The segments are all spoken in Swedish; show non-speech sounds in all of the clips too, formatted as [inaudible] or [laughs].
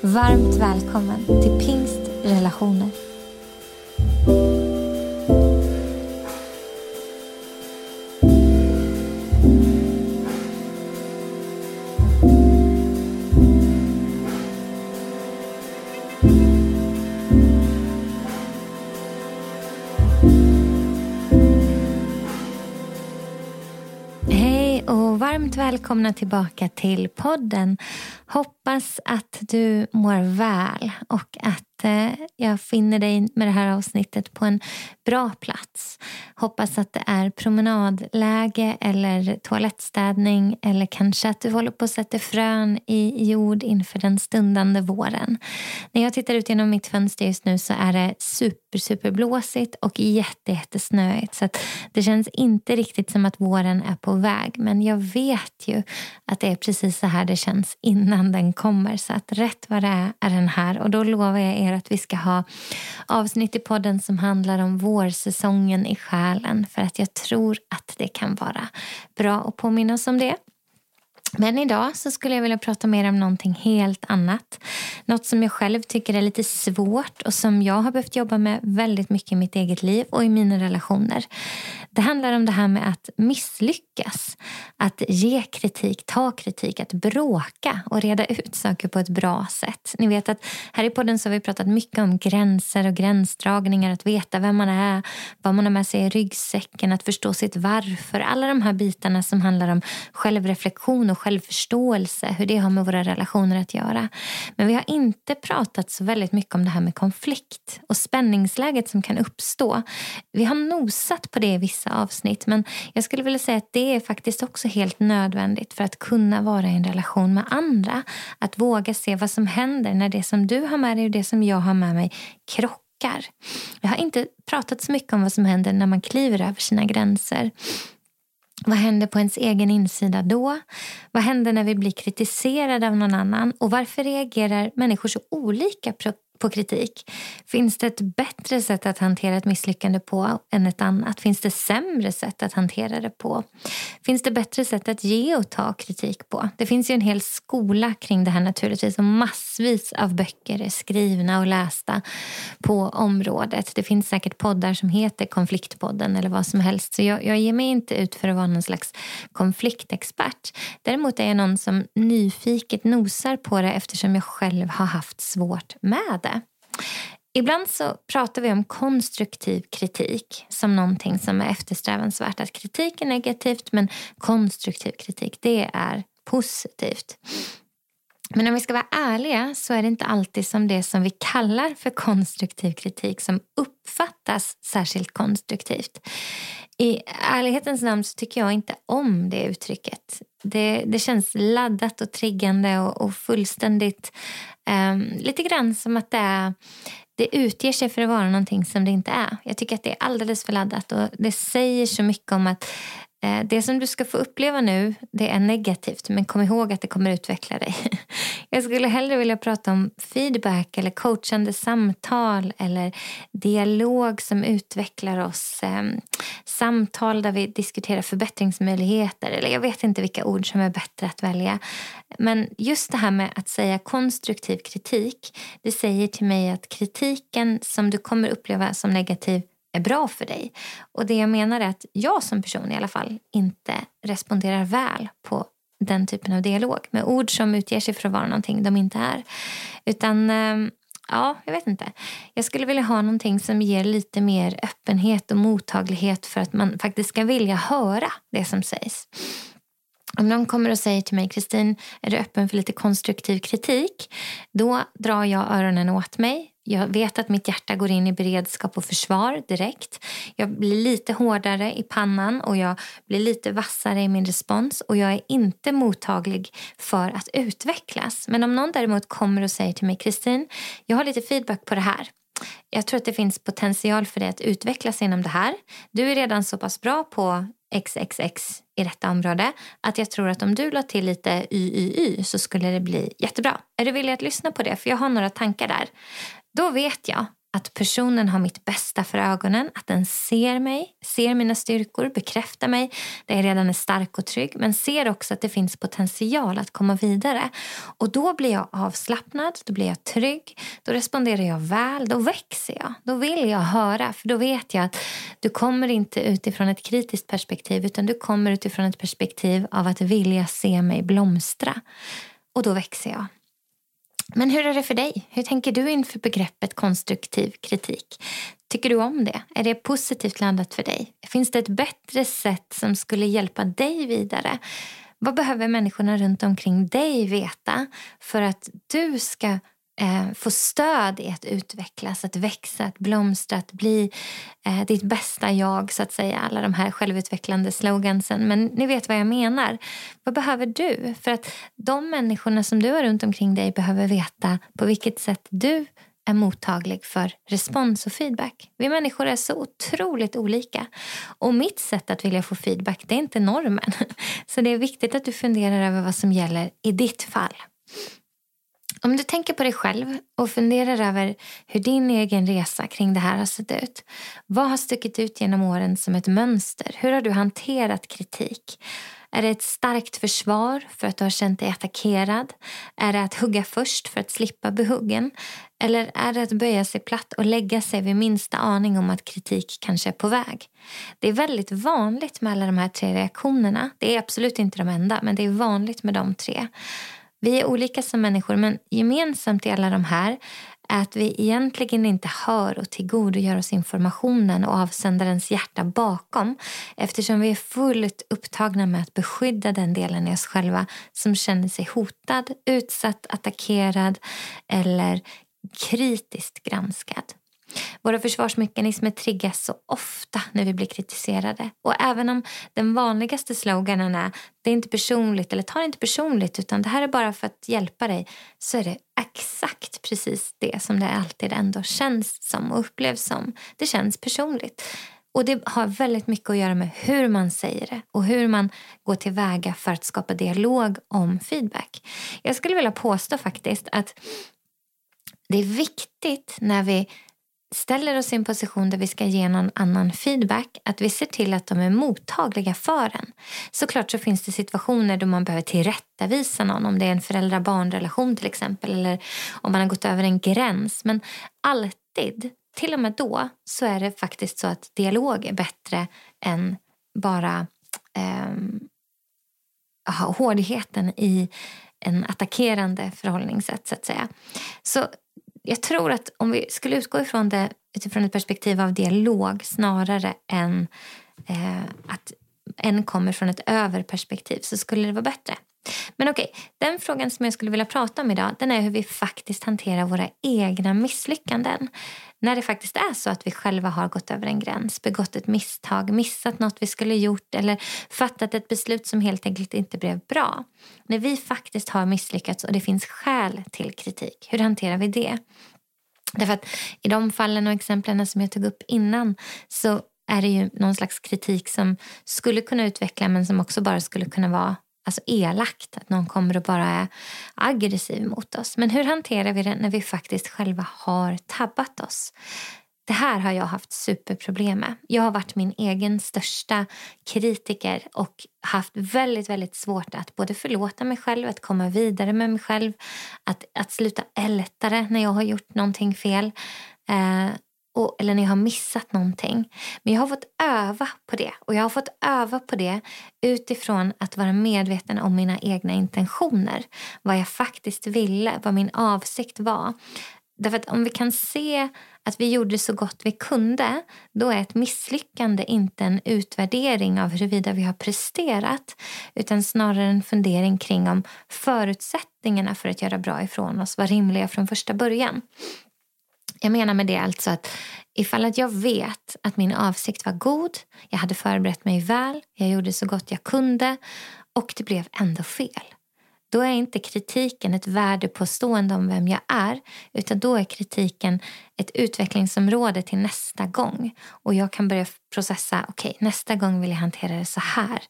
Varmt välkommen till Pingst Relationer. Och varmt välkomna tillbaka till podden. Hoppas att du mår väl och att Eh, jag finner dig med det här avsnittet på en bra plats. Hoppas att det är promenadläge eller toalettstädning eller kanske att du håller på att sätta frön i jord inför den stundande våren. När jag tittar ut genom mitt fönster just nu så är det super, super blåsigt och jätte, jättesnöigt. Så det känns inte riktigt som att våren är på väg. Men jag vet ju att det är precis så här det känns innan den kommer. Så att rätt vad det är, är den här. Och då lovar jag er att vi ska ha avsnitt i podden som handlar om vårsäsongen i själen. För att jag tror att det kan vara bra att påminna oss om det. Men idag så skulle jag vilja prata mer om någonting helt annat. Något som jag själv tycker är lite svårt och som jag har behövt jobba med väldigt mycket i mitt eget liv och i mina relationer. Det handlar om det här med att misslyckas. Att ge kritik, ta kritik, att bråka och reda ut saker på ett bra sätt. Ni vet att här i podden så har vi pratat mycket om gränser och gränsdragningar, att veta vem man är, vad man har med sig i ryggsäcken, att förstå sitt varför. Alla de här bitarna som handlar om självreflektion och självförståelse, hur det har med våra relationer att göra. Men vi har inte pratat så väldigt mycket om det här med konflikt och spänningsläget som kan uppstå. Vi har nosat på det i vissa avsnitt men jag skulle vilja säga att det är faktiskt också helt nödvändigt för att kunna vara i en relation med andra. Att våga se vad som händer när det som du har med dig och det som jag har med mig krockar. Jag har inte pratat så mycket om vad som händer när man kliver över sina gränser. Vad händer på ens egen insida då? Vad händer när vi blir kritiserade av någon annan? Och varför reagerar människor så olika på kritik? Finns det ett bättre sätt att hantera ett misslyckande på än ett annat? Finns det sämre sätt att hantera det på? Finns det bättre sätt att ge och ta kritik på? Det finns ju en hel skola kring det här naturligtvis och massvis av böcker är skrivna och lästa på området. Det finns säkert poddar som heter Konfliktpodden eller vad som helst. Så jag, jag ger mig inte ut för att vara någon slags konfliktexpert. Däremot är jag någon som nyfiket nosar på det eftersom jag själv har haft svårt med det. Ibland så pratar vi om konstruktiv kritik som någonting som är eftersträvansvärt. Att kritik är negativt men konstruktiv kritik det är positivt. Men om vi ska vara ärliga så är det inte alltid som det som vi kallar för konstruktiv kritik som uppfattas särskilt konstruktivt. I ärlighetens namn så tycker jag inte om det uttrycket. Det, det känns laddat och triggande och, och fullständigt um, lite grann som att det, är, det utger sig för att vara någonting som det inte är. Jag tycker att det är alldeles för laddat och det säger så mycket om att Eh, det som du ska få uppleva nu det är negativt men kom ihåg att det kommer utveckla dig. [laughs] Jag skulle hellre vilja prata om feedback eller coachande samtal eller dialog som utvecklar oss. Ehm, samtal där vi diskuterar förbättringsmöjligheter eller jag vet inte vilka ord som är bättre att välja. Men just det här med att säga konstruktiv kritik det säger till mig att kritiken som du kommer uppleva som negativ är bra för dig. Och det jag menar är att jag som person i alla fall inte responderar väl på den typen av dialog med ord som utger sig för att vara någonting de inte är. Utan ehm, ja, jag vet inte. Jag skulle vilja ha någonting som ger lite mer öppenhet och mottaglighet för att man faktiskt ska vilja höra det som sägs. Om någon kommer och säger till mig, Kristin, är du öppen för lite konstruktiv kritik? Då drar jag öronen åt mig jag vet att mitt hjärta går in i beredskap och försvar direkt. Jag blir lite hårdare i pannan och jag blir lite vassare i min respons och jag är inte mottaglig för att utvecklas. Men om någon däremot kommer och säger till mig Kristin, jag har lite feedback på det här. Jag tror att det finns potential för dig att utvecklas inom det här. Du är redan så pass bra på XXX i detta område att jag tror att om du la till lite YYY så skulle det bli jättebra. Är du villig att lyssna på det? För jag har några tankar där. Då vet jag att personen har mitt bästa för ögonen, att den ser mig, ser mina styrkor, bekräftar mig där jag redan är stark och trygg men ser också att det finns potential att komma vidare. Och då blir jag avslappnad, då blir jag trygg, då responderar jag väl, då växer jag. Då vill jag höra, för då vet jag att du kommer inte utifrån ett kritiskt perspektiv utan du kommer utifrån ett perspektiv av att vilja se mig blomstra. Och då växer jag. Men hur är det för dig? Hur tänker du inför begreppet konstruktiv kritik? Tycker du om det? Är det positivt landat för dig? Finns det ett bättre sätt som skulle hjälpa dig vidare? Vad behöver människorna runt omkring dig veta för att du ska eh, få stöd i att utvecklas, att växa, att blomstra, att bli eh, ditt bästa jag, så att säga. Alla de här självutvecklande slogansen. Men ni vet vad jag menar. Vad behöver du? För att de människorna som du har runt omkring dig behöver veta på vilket sätt du är mottaglig för respons och feedback. Vi människor är så otroligt olika. Och mitt sätt att vilja få feedback det är inte normen. [laughs] Så det är viktigt att du funderar över vad som gäller i ditt fall. Om du tänker på dig själv och funderar över hur din egen resa kring det här har sett ut. Vad har stuckit ut genom åren som ett mönster? Hur har du hanterat kritik? Är det ett starkt försvar för att du har känt dig attackerad? Är det att hugga först för att slippa bli huggen? Eller är det att böja sig platt och lägga sig vid minsta aning om att kritik kanske är på väg? Det är väldigt vanligt med alla de här tre reaktionerna. Det är absolut inte de enda, men det är vanligt med de tre. Vi är olika som människor men gemensamt i alla de här är att vi egentligen inte hör och tillgodogör oss informationen och avsändarens hjärta bakom eftersom vi är fullt upptagna med att beskydda den delen i oss själva som känner sig hotad, utsatt, attackerad eller kritiskt granskad. Våra försvarsmekanismer triggas så ofta när vi blir kritiserade. Och även om den vanligaste sloganen är det är inte personligt eller ta det inte personligt utan det här är bara för att hjälpa dig så är det exakt precis det som det alltid ändå känns som och upplevs som. Det känns personligt. Och Det har väldigt mycket att göra med hur man säger det och hur man går tillväga för att skapa dialog om feedback. Jag skulle vilja påstå faktiskt att det är viktigt när vi ställer oss i en position där vi ska ge någon annan feedback, att vi ser till att de är mottagliga för en. Såklart så finns det situationer då man behöver tillrättavisa någon, om det är en föräldrar-barn-relation till exempel, eller om man har gått över en gräns. Men alltid, till och med då, så är det faktiskt så att dialog är bättre än bara eh, hårdheten i en attackerande förhållningssätt, så att säga. Så jag tror att om vi skulle utgå ifrån det utifrån ett perspektiv av dialog snarare än eh, att en kommer från ett överperspektiv så skulle det vara bättre. Men okej, den frågan som jag skulle vilja prata om idag den är hur vi faktiskt hanterar våra egna misslyckanden. När det faktiskt är så att vi själva har gått över en gräns, begått ett misstag, missat något vi skulle gjort eller fattat ett beslut som helt enkelt inte blev bra. När vi faktiskt har misslyckats och det finns skäl till kritik, hur hanterar vi det? Därför att i de fallen och exemplen som jag tog upp innan så är det ju någon slags kritik som skulle kunna utveckla men som också bara skulle kunna vara alltså elakt, att någon kommer och bara är aggressiv mot oss. Men hur hanterar vi det när vi faktiskt själva har tabbat oss? Det här har jag haft superproblem med. Jag har varit min egen största kritiker och haft väldigt, väldigt svårt att både förlåta mig själv, att komma vidare med mig själv, att, att sluta älta det när jag har gjort någonting fel. Eh, och, eller när jag har missat någonting. Men jag har fått öva på det. Och jag har fått öva på det utifrån att vara medveten om mina egna intentioner. Vad jag faktiskt ville, vad min avsikt var. Därför att om vi kan se att vi gjorde så gott vi kunde då är ett misslyckande inte en utvärdering av huruvida vi har presterat utan snarare en fundering kring om förutsättningarna för att göra bra ifrån oss var rimliga från första början. Jag menar med det alltså att ifall att jag vet att min avsikt var god, jag hade förberett mig väl, jag gjorde så gott jag kunde och det blev ändå fel. Då är inte kritiken ett värdepåstående om vem jag är utan då är kritiken ett utvecklingsområde till nästa gång. Och jag kan börja processa, okej okay, nästa gång vill jag hantera det så här.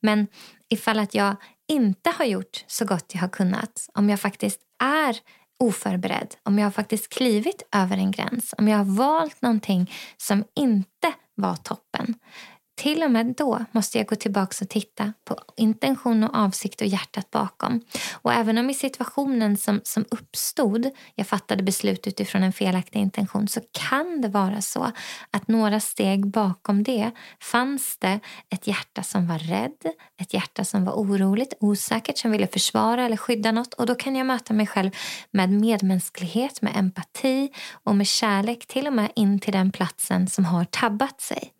Men ifall att jag inte har gjort så gott jag har kunnat, om jag faktiskt är oförberedd, om jag har faktiskt klivit över en gräns, om jag har valt någonting som inte var toppen, till och med då måste jag gå tillbaka och titta på intention och avsikt och hjärtat bakom. Och även om i situationen som, som uppstod jag fattade beslut utifrån en felaktig intention så kan det vara så att några steg bakom det fanns det ett hjärta som var rädd, ett hjärta som var oroligt, osäkert, som ville försvara eller skydda något. Och då kan jag möta mig själv med medmänsklighet, med empati och med kärlek till och med in till den platsen som har tabbat sig.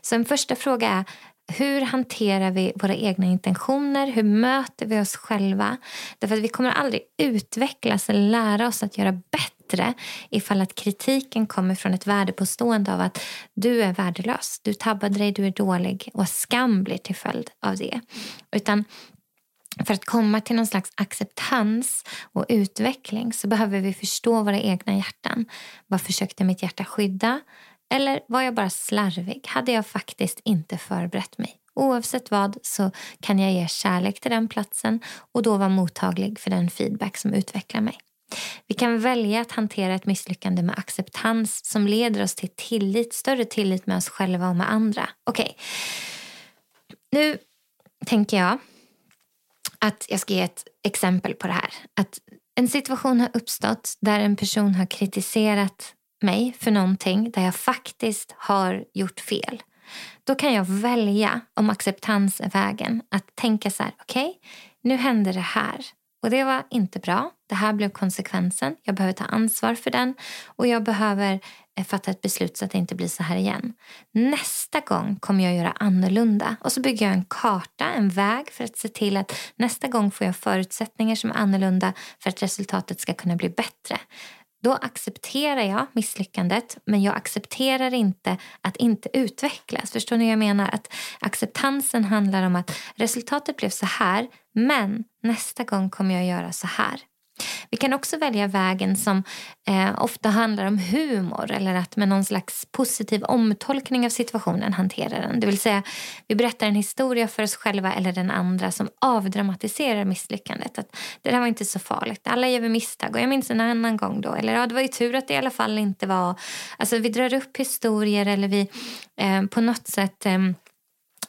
Så en första fråga är hur hanterar vi våra egna intentioner? Hur möter vi oss själva? Därför att vi kommer aldrig utvecklas eller lära oss att göra bättre ifall att kritiken kommer från ett värdepåstående av att du är värdelös, du tabbade dig, du är dålig och skam blir till följd av det. Utan för att komma till någon slags acceptans och utveckling så behöver vi förstå våra egna hjärtan. Vad försökte mitt hjärta skydda? Eller var jag bara slarvig? Hade jag faktiskt inte förberett mig? Oavsett vad så kan jag ge kärlek till den platsen och då vara mottaglig för den feedback som utvecklar mig. Vi kan välja att hantera ett misslyckande med acceptans som leder oss till tillit, större tillit med oss själva och med andra. Okej, okay. nu tänker jag att jag ska ge ett exempel på det här. Att en situation har uppstått där en person har kritiserat mig för någonting där jag faktiskt har gjort fel. Då kan jag välja, om acceptans är vägen, att tänka så här, okej, okay, nu hände det här. Och det var inte bra. Det här blev konsekvensen. Jag behöver ta ansvar för den och jag behöver eh, fatta ett beslut så att det inte blir så här igen. Nästa gång kommer jag göra annorlunda. Och så bygger jag en karta, en väg för att se till att nästa gång får jag förutsättningar som är annorlunda för att resultatet ska kunna bli bättre. Då accepterar jag misslyckandet men jag accepterar inte att inte utvecklas. Förstår ni vad jag menar? Att acceptansen handlar om att resultatet blev så här men nästa gång kommer jag göra så här. Vi kan också välja vägen som eh, ofta handlar om humor eller att med någon slags positiv omtolkning av situationen hantera den. Det vill säga, vi berättar en historia för oss själva eller den andra som avdramatiserar misslyckandet. Att det där var inte så farligt, alla gör vi misstag och jag minns en annan gång då. Eller ja, det var ju tur att det i alla fall inte var... Alltså vi drar upp historier eller vi eh, på något sätt eh,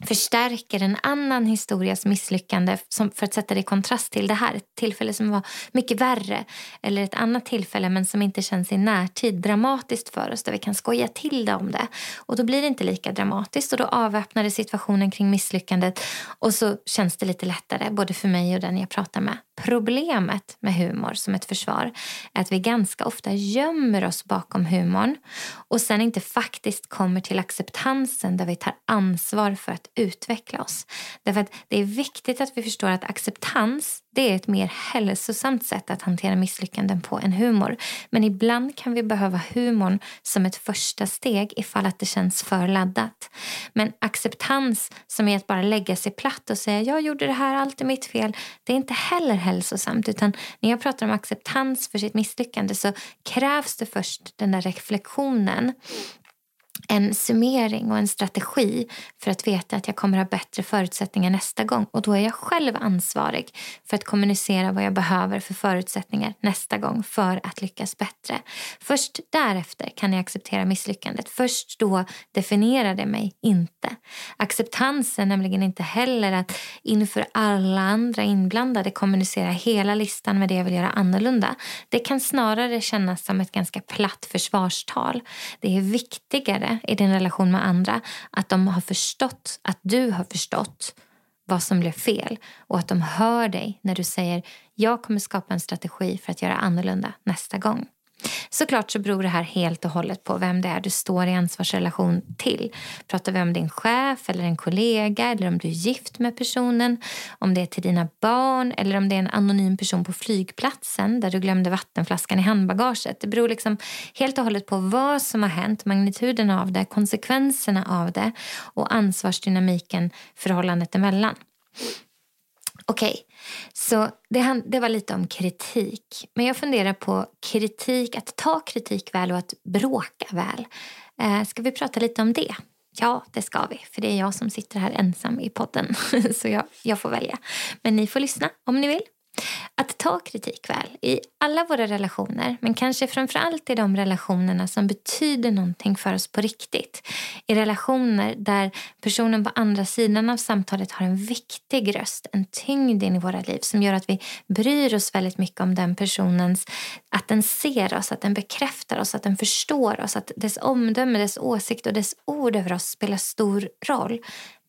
förstärker en annan historias misslyckande som, för att sätta det i kontrast till det här. Ett tillfälle som var mycket värre eller ett annat tillfälle men som inte känns i närtid dramatiskt för oss där vi kan skoja till det om det. Och då blir det inte lika dramatiskt och då avväpnar det situationen kring misslyckandet och så känns det lite lättare både för mig och den jag pratar med. Problemet med humor som ett försvar är att vi ganska ofta gömmer oss bakom humorn och sen inte faktiskt kommer till acceptansen där vi tar ansvar för att utveckla oss. Därför att det är viktigt att vi förstår att acceptans det är ett mer hälsosamt sätt att hantera misslyckanden på än humor. Men ibland kan vi behöva humorn som ett första steg ifall att det känns för laddat. Men acceptans som är att bara lägga sig platt och säga jag gjorde det här, allt är mitt fel. Det är inte heller hälsosamt. Utan när jag pratar om acceptans för sitt misslyckande så krävs det först den där reflektionen en summering och en strategi för att veta att jag kommer ha bättre förutsättningar nästa gång. Och då är jag själv ansvarig för att kommunicera vad jag behöver för förutsättningar nästa gång för att lyckas bättre. Först därefter kan jag acceptera misslyckandet. Först då definierar det mig inte. Acceptansen, är nämligen inte heller att inför alla andra inblandade kommunicera hela listan med det jag vill göra annorlunda. Det kan snarare kännas som ett ganska platt försvarstal. Det är viktigare i din relation med andra att de har förstått att du har förstått vad som blev fel och att de hör dig när du säger jag kommer skapa en strategi för att göra annorlunda nästa gång. Såklart så beror det här helt och hållet på vem det är du står i ansvarsrelation till. Pratar vi om din chef eller en kollega eller om du är gift med personen, om det är till dina barn eller om det är en anonym person på flygplatsen där du glömde vattenflaskan i handbagaget. Det beror liksom helt och hållet på vad som har hänt, magnituden av det, konsekvenserna av det och ansvarsdynamiken förhållandet emellan. Okej, okay. så det, det var lite om kritik. Men jag funderar på kritik, att ta kritik väl och att bråka väl. Eh, ska vi prata lite om det? Ja, det ska vi. För det är jag som sitter här ensam i podden. [laughs] Så jag, jag får välja. Men ni får lyssna om ni vill. Att ta kritik väl i alla våra relationer men kanske framförallt i de relationerna som betyder någonting för oss på riktigt. I relationer där personen på andra sidan av samtalet har en viktig röst, en tyngd in i våra liv som gör att vi bryr oss väldigt mycket om den personens, att den ser oss, att den bekräftar oss, att den förstår oss, att dess omdöme, dess åsikt och dess ord över oss spelar stor roll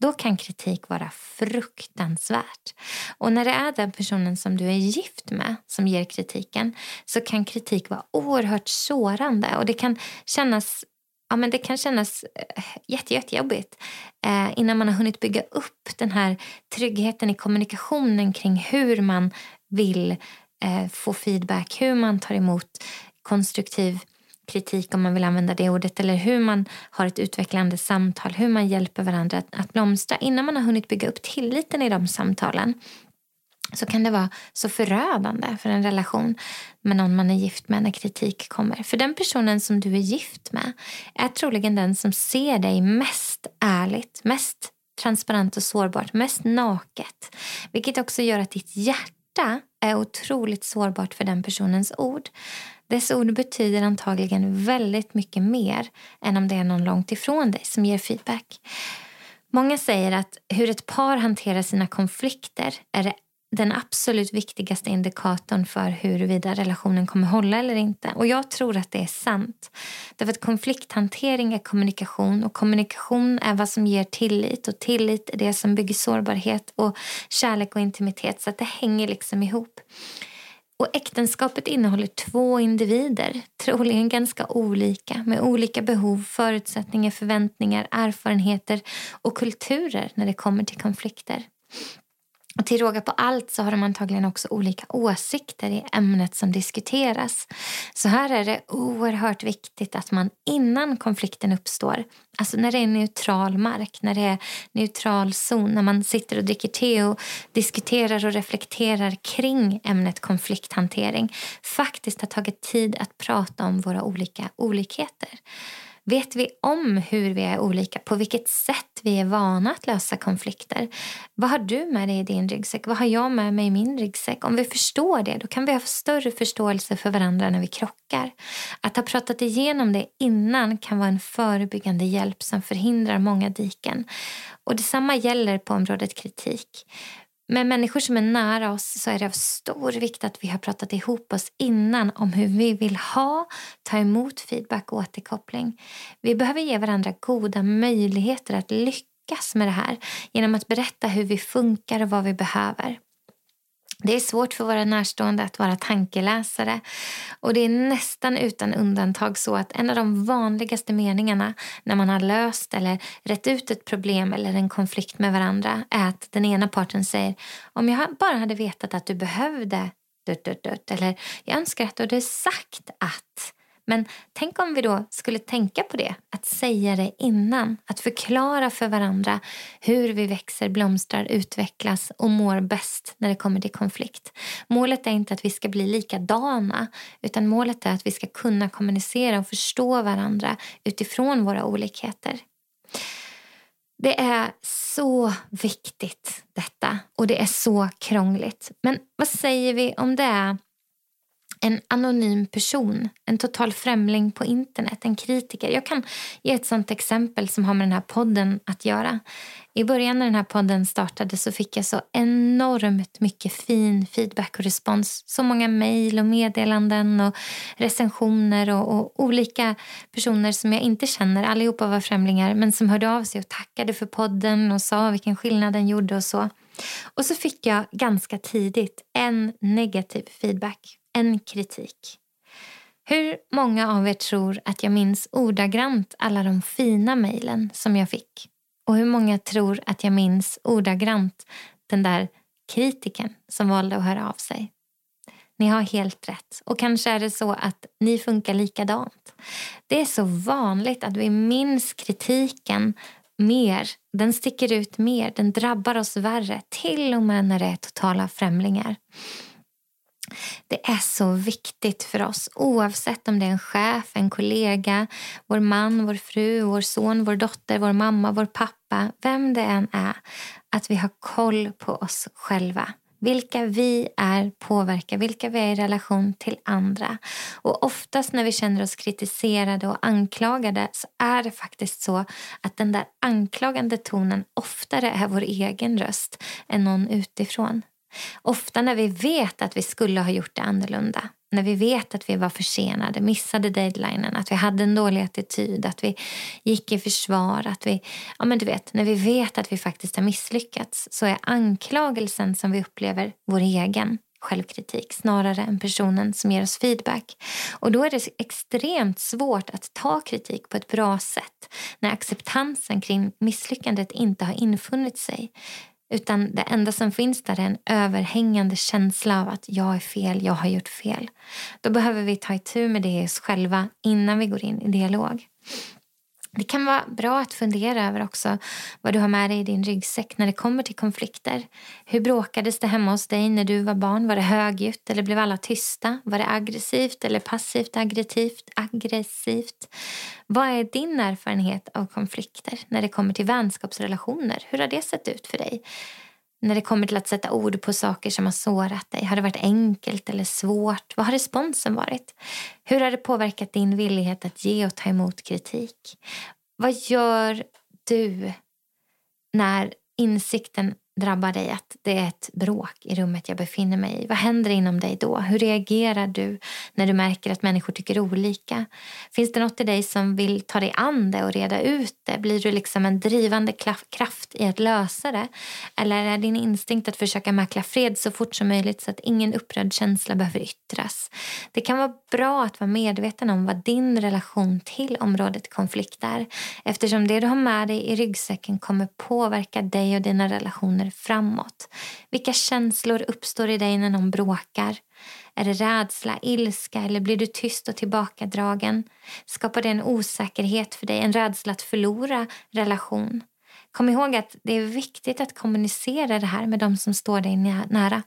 då kan kritik vara fruktansvärt. Och när det är den personen som du är gift med som ger kritiken så kan kritik vara oerhört sårande och det kan kännas Ja, men det kan kännas eh, jätte, jättejobbigt eh, innan man har hunnit bygga upp den här tryggheten i kommunikationen kring hur man vill eh, få feedback, hur man tar emot konstruktiv kritik om man vill använda det ordet eller hur man har ett utvecklande samtal, hur man hjälper varandra att, att blomstra innan man har hunnit bygga upp tilliten i de samtalen så kan det vara så förödande för en relation med någon man är gift med när kritik kommer. För den personen som du är gift med är troligen den som ser dig mest ärligt, mest transparent och sårbart, mest naket. Vilket också gör att ditt hjärta är otroligt sårbart för den personens ord. Dess ord betyder antagligen väldigt mycket mer än om det är någon långt ifrån dig som ger feedback. Många säger att hur ett par hanterar sina konflikter är det den absolut viktigaste indikatorn för huruvida relationen kommer hålla eller inte. Och jag tror att det är sant. Därför att konflikthantering är kommunikation och kommunikation är vad som ger tillit och tillit är det som bygger sårbarhet och kärlek och intimitet så att det hänger liksom ihop. Och äktenskapet innehåller två individer, troligen ganska olika med olika behov, förutsättningar, förväntningar, erfarenheter och kulturer när det kommer till konflikter. Och till råga på allt så har de antagligen också olika åsikter i ämnet som diskuteras. Så här är det oerhört viktigt att man innan konflikten uppstår, alltså när det är neutral mark, när det är neutral zon, när man sitter och dricker te och diskuterar och reflekterar kring ämnet konflikthantering, faktiskt har tagit tid att prata om våra olika olikheter. Vet vi om hur vi är olika, på vilket sätt vi är vana att lösa konflikter? Vad har du med dig i din ryggsäck? Vad har jag med mig i min ryggsäck? Om vi förstår det, då kan vi ha större förståelse för varandra när vi krockar. Att ha pratat igenom det innan kan vara en förebyggande hjälp som förhindrar många diken. Och Detsamma gäller på området kritik. Med människor som är nära oss så är det av stor vikt att vi har pratat ihop oss innan om hur vi vill ha, ta emot feedback och återkoppling. Vi behöver ge varandra goda möjligheter att lyckas med det här genom att berätta hur vi funkar och vad vi behöver. Det är svårt för våra närstående att vara tankeläsare. Och det är nästan utan undantag så att en av de vanligaste meningarna när man har löst eller rätt ut ett problem eller en konflikt med varandra är att den ena parten säger om jag bara hade vetat att du behövde dutt, dutt, dutt, eller jag önskar att du hade sagt att men tänk om vi då skulle tänka på det, att säga det innan. Att förklara för varandra hur vi växer, blomstrar, utvecklas och mår bäst när det kommer till konflikt. Målet är inte att vi ska bli likadana utan målet är att vi ska kunna kommunicera och förstå varandra utifrån våra olikheter. Det är så viktigt detta och det är så krångligt. Men vad säger vi om det är en anonym person, en total främling på internet, en kritiker. Jag kan ge ett sånt exempel som har med den här podden att göra. I början när den här podden startade så fick jag så enormt mycket fin feedback och respons. Så många mejl och meddelanden och recensioner och, och, olika personer som jag inte känner. Allihopa var främlingar men som hörde av sig och tackade för podden och sa vilken skillnad den gjorde och så. Och så fick jag ganska tidigt en negativ feedback en kritik. Hur många av er tror att jag minns ordagrant alla de fina mejlen som jag fick? Och hur många tror att jag minns ordagrant den där kritiken som valde att höra av sig? Ni har helt rätt. Och kanske är det så att ni funkar likadant. Det är så vanligt att vi minns kritiken mer. Den sticker ut mer, den drabbar oss värre. Till och med när det är totala främlingar. Det är så viktigt för oss oavsett om det är en chef, en kollega, vår man, vår fru, vår son, vår dotter, vår mamma, vår pappa, vem det än är, att vi har koll på oss själva. Vilka vi är påverkar, vilka vi är i relation till andra. Och oftast när vi känner oss kritiserade och anklagade så är det faktiskt så att den där anklagande tonen oftare är vår egen röst än någon utifrån. Ofta när vi vet att vi skulle ha gjort det annorlunda. När vi vet att vi var försenade, missade deadlinen, att vi hade en dålig attityd, att vi gick i försvar. Att vi, ja men du vet, när vi vet att vi faktiskt har misslyckats så är anklagelsen som vi upplever vår egen självkritik snarare än personen som ger oss feedback. Och Då är det extremt svårt att ta kritik på ett bra sätt när acceptansen kring misslyckandet inte har infunnit sig. Utan det enda som finns där är en överhängande känsla av att jag är fel, jag har gjort fel. Då behöver vi ta itu med det i oss själva innan vi går in i dialog. Det kan vara bra att fundera över också vad du har med dig i din ryggsäck när det kommer till konflikter. Hur bråkades det hemma hos dig när du var barn? Var det högljutt eller blev alla tysta? Var det aggressivt eller passivt aggressivt? aggressivt? Vad är din erfarenhet av konflikter när det kommer till vänskapsrelationer? Hur har det sett ut för dig? När det kommer till att sätta ord på saker som har sårat dig. Har det varit enkelt eller svårt? Vad har responsen varit? Hur har det påverkat din villighet att ge och ta emot kritik? Vad gör du när insikten drabbar dig att det är ett bråk i rummet jag befinner mig i? Vad händer inom dig då? Hur reagerar du när du märker att människor tycker olika? Finns det något i dig som vill ta dig an det och reda ut det? Blir du liksom en drivande kraft i att lösa det? Eller är din instinkt att försöka mäkla fred så fort som möjligt så att ingen upprörd känsla behöver yttras? Det kan vara bra att vara medveten om vad din relation till området konflikt är eftersom det du har med dig i ryggsäcken kommer påverka dig och dina relationer relationer framåt? Vilka känslor uppstår i dig när någon bråkar? Är det rädsla, ilska eller blir du tyst och tillbakadragen? Skapar det en osäkerhet för dig, en rädsla att förlora relation? Kom ihåg att det är viktigt att kommunicera det här med de som står dig nära.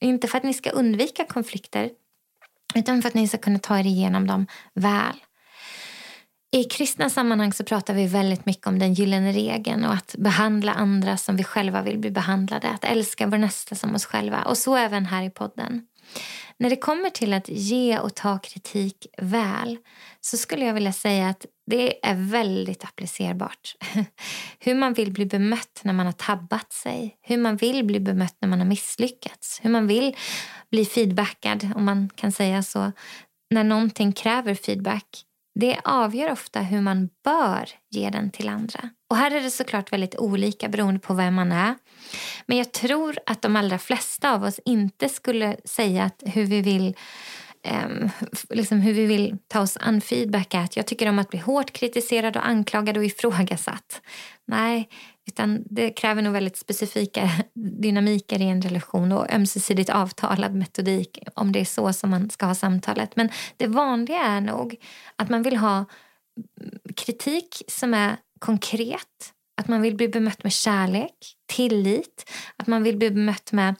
Inte för att ni ska undvika konflikter utan för att ni ska kunna ta er igenom dem väl. I kristna sammanhang så pratar vi väldigt mycket om den gyllene regeln och att behandla andra som vi själva vill bli behandlade. Att älska vår nästa som oss själva. Och så även här i podden. När det kommer till att ge och ta kritik väl så skulle jag vilja säga att det är väldigt applicerbart. [laughs] Hur man vill bli bemött när man har tabbat sig. Hur man vill bli bemött när man har misslyckats. Hur man vill bli feedbackad, om man kan säga så, när någonting kräver feedback det avgör ofta hur man bör ge den till andra. Och Här är det såklart väldigt olika beroende på vem man är. Men jag tror att de allra flesta av oss inte skulle säga att hur vi vill um, liksom hur vi vill ta oss an feedback är att jag tycker om att bli hårt kritiserad och anklagad och ifrågasatt. Nej, utan det kräver nog väldigt specifika [laughs] dynamiker i en relation och ömsesidigt avtalad metodik om det är så som man ska ha samtalet. Men det vanliga är nog att man vill ha kritik som är konkret. Att man vill bli bemött med kärlek, tillit, att man vill bli bemött med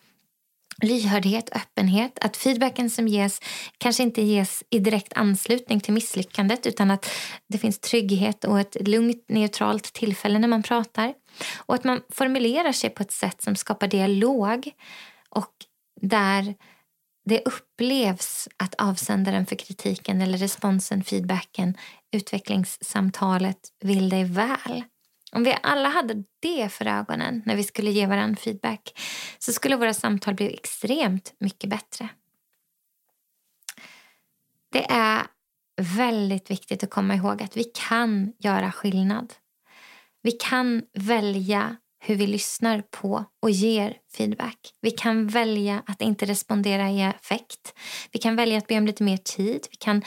lyhördhet, öppenhet. Att feedbacken som ges kanske inte ges i direkt anslutning till misslyckandet utan att det finns trygghet och ett lugnt, neutralt tillfälle när man pratar. Och att man formulerar sig på ett sätt som skapar dialog och där det upplevs att avsändaren för kritiken eller responsen, feedbacken, utvecklingssamtalet vill dig väl. Om vi alla hade det för ögonen när vi skulle ge varandra feedback så skulle våra samtal bli extremt mycket bättre. Det är väldigt viktigt att komma ihåg att vi kan göra skillnad. Vi kan välja hur vi lyssnar på och ger feedback. Vi kan välja att inte respondera i affekt. Vi kan välja att be om lite mer tid. Vi kan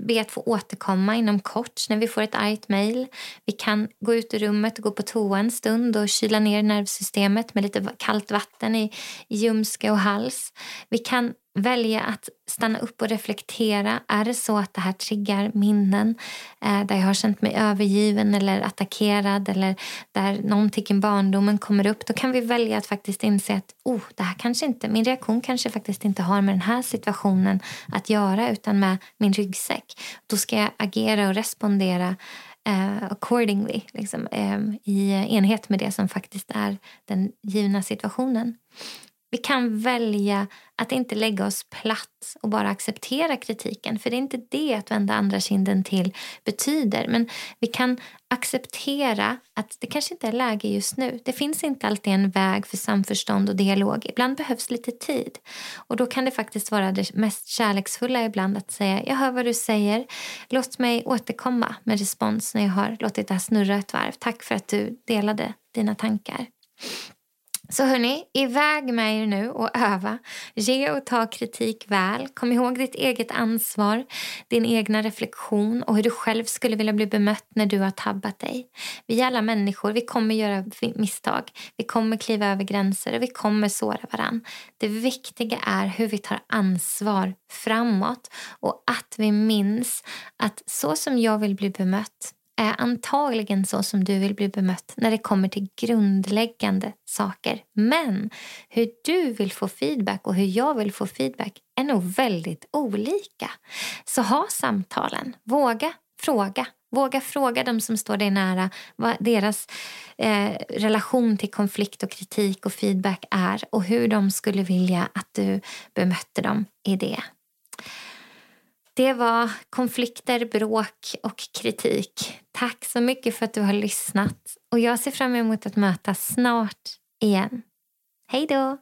be att få återkomma inom kort när vi får ett argt mejl. Vi kan gå ut ur rummet och gå på toa en stund och kyla ner nervsystemet med lite kallt vatten i, i ljumske och hals. Vi kan välja att stanna upp och reflektera. Är det så att det här triggar minnen eh, där jag har känt mig övergiven eller attackerad eller där någonting i barndomen kommer upp, då kan vi välja att faktiskt inse att oh, det här kanske inte, min reaktion kanske faktiskt inte har med den här situationen att göra utan med min ryggsäck. Då ska jag agera och respondera eh, accordingly, liksom, eh, i enhet med det som faktiskt är den givna situationen. Vi kan välja att inte lägga oss platt och bara acceptera kritiken. För det är inte det att vända andra kinden till betyder. Men vi kan acceptera att det kanske inte är läge just nu. Det finns inte alltid en väg för samförstånd och dialog. Ibland behövs lite tid. Och då kan det faktiskt vara det mest kärleksfulla ibland att säga jag hör vad du säger. Låt mig återkomma med respons när jag har låtit det här snurra ett varv. Tack för att du delade dina tankar. Så hörni, iväg med er nu och öva. Ge och ta kritik väl. Kom ihåg ditt eget ansvar, din egna reflektion och hur du själv skulle vilja bli bemött när du har tabbat dig. Vi är alla människor, vi kommer göra misstag. Vi kommer kliva över gränser och vi kommer såra varann. Det viktiga är hur vi tar ansvar framåt och att vi minns att så som jag vill bli bemött är antagligen så som du vill bli bemött när det kommer till grundläggande saker. Men hur du vill få feedback och hur jag vill få feedback är nog väldigt olika. Så ha samtalen. Våga fråga. Våga fråga dem som står dig nära vad deras eh, relation till konflikt och kritik och feedback är och hur de skulle vilja att du bemötte dem i det. Det var konflikter, bråk och kritik. Tack så mycket för att du har lyssnat. Och Jag ser fram emot att mötas snart igen. Hej då!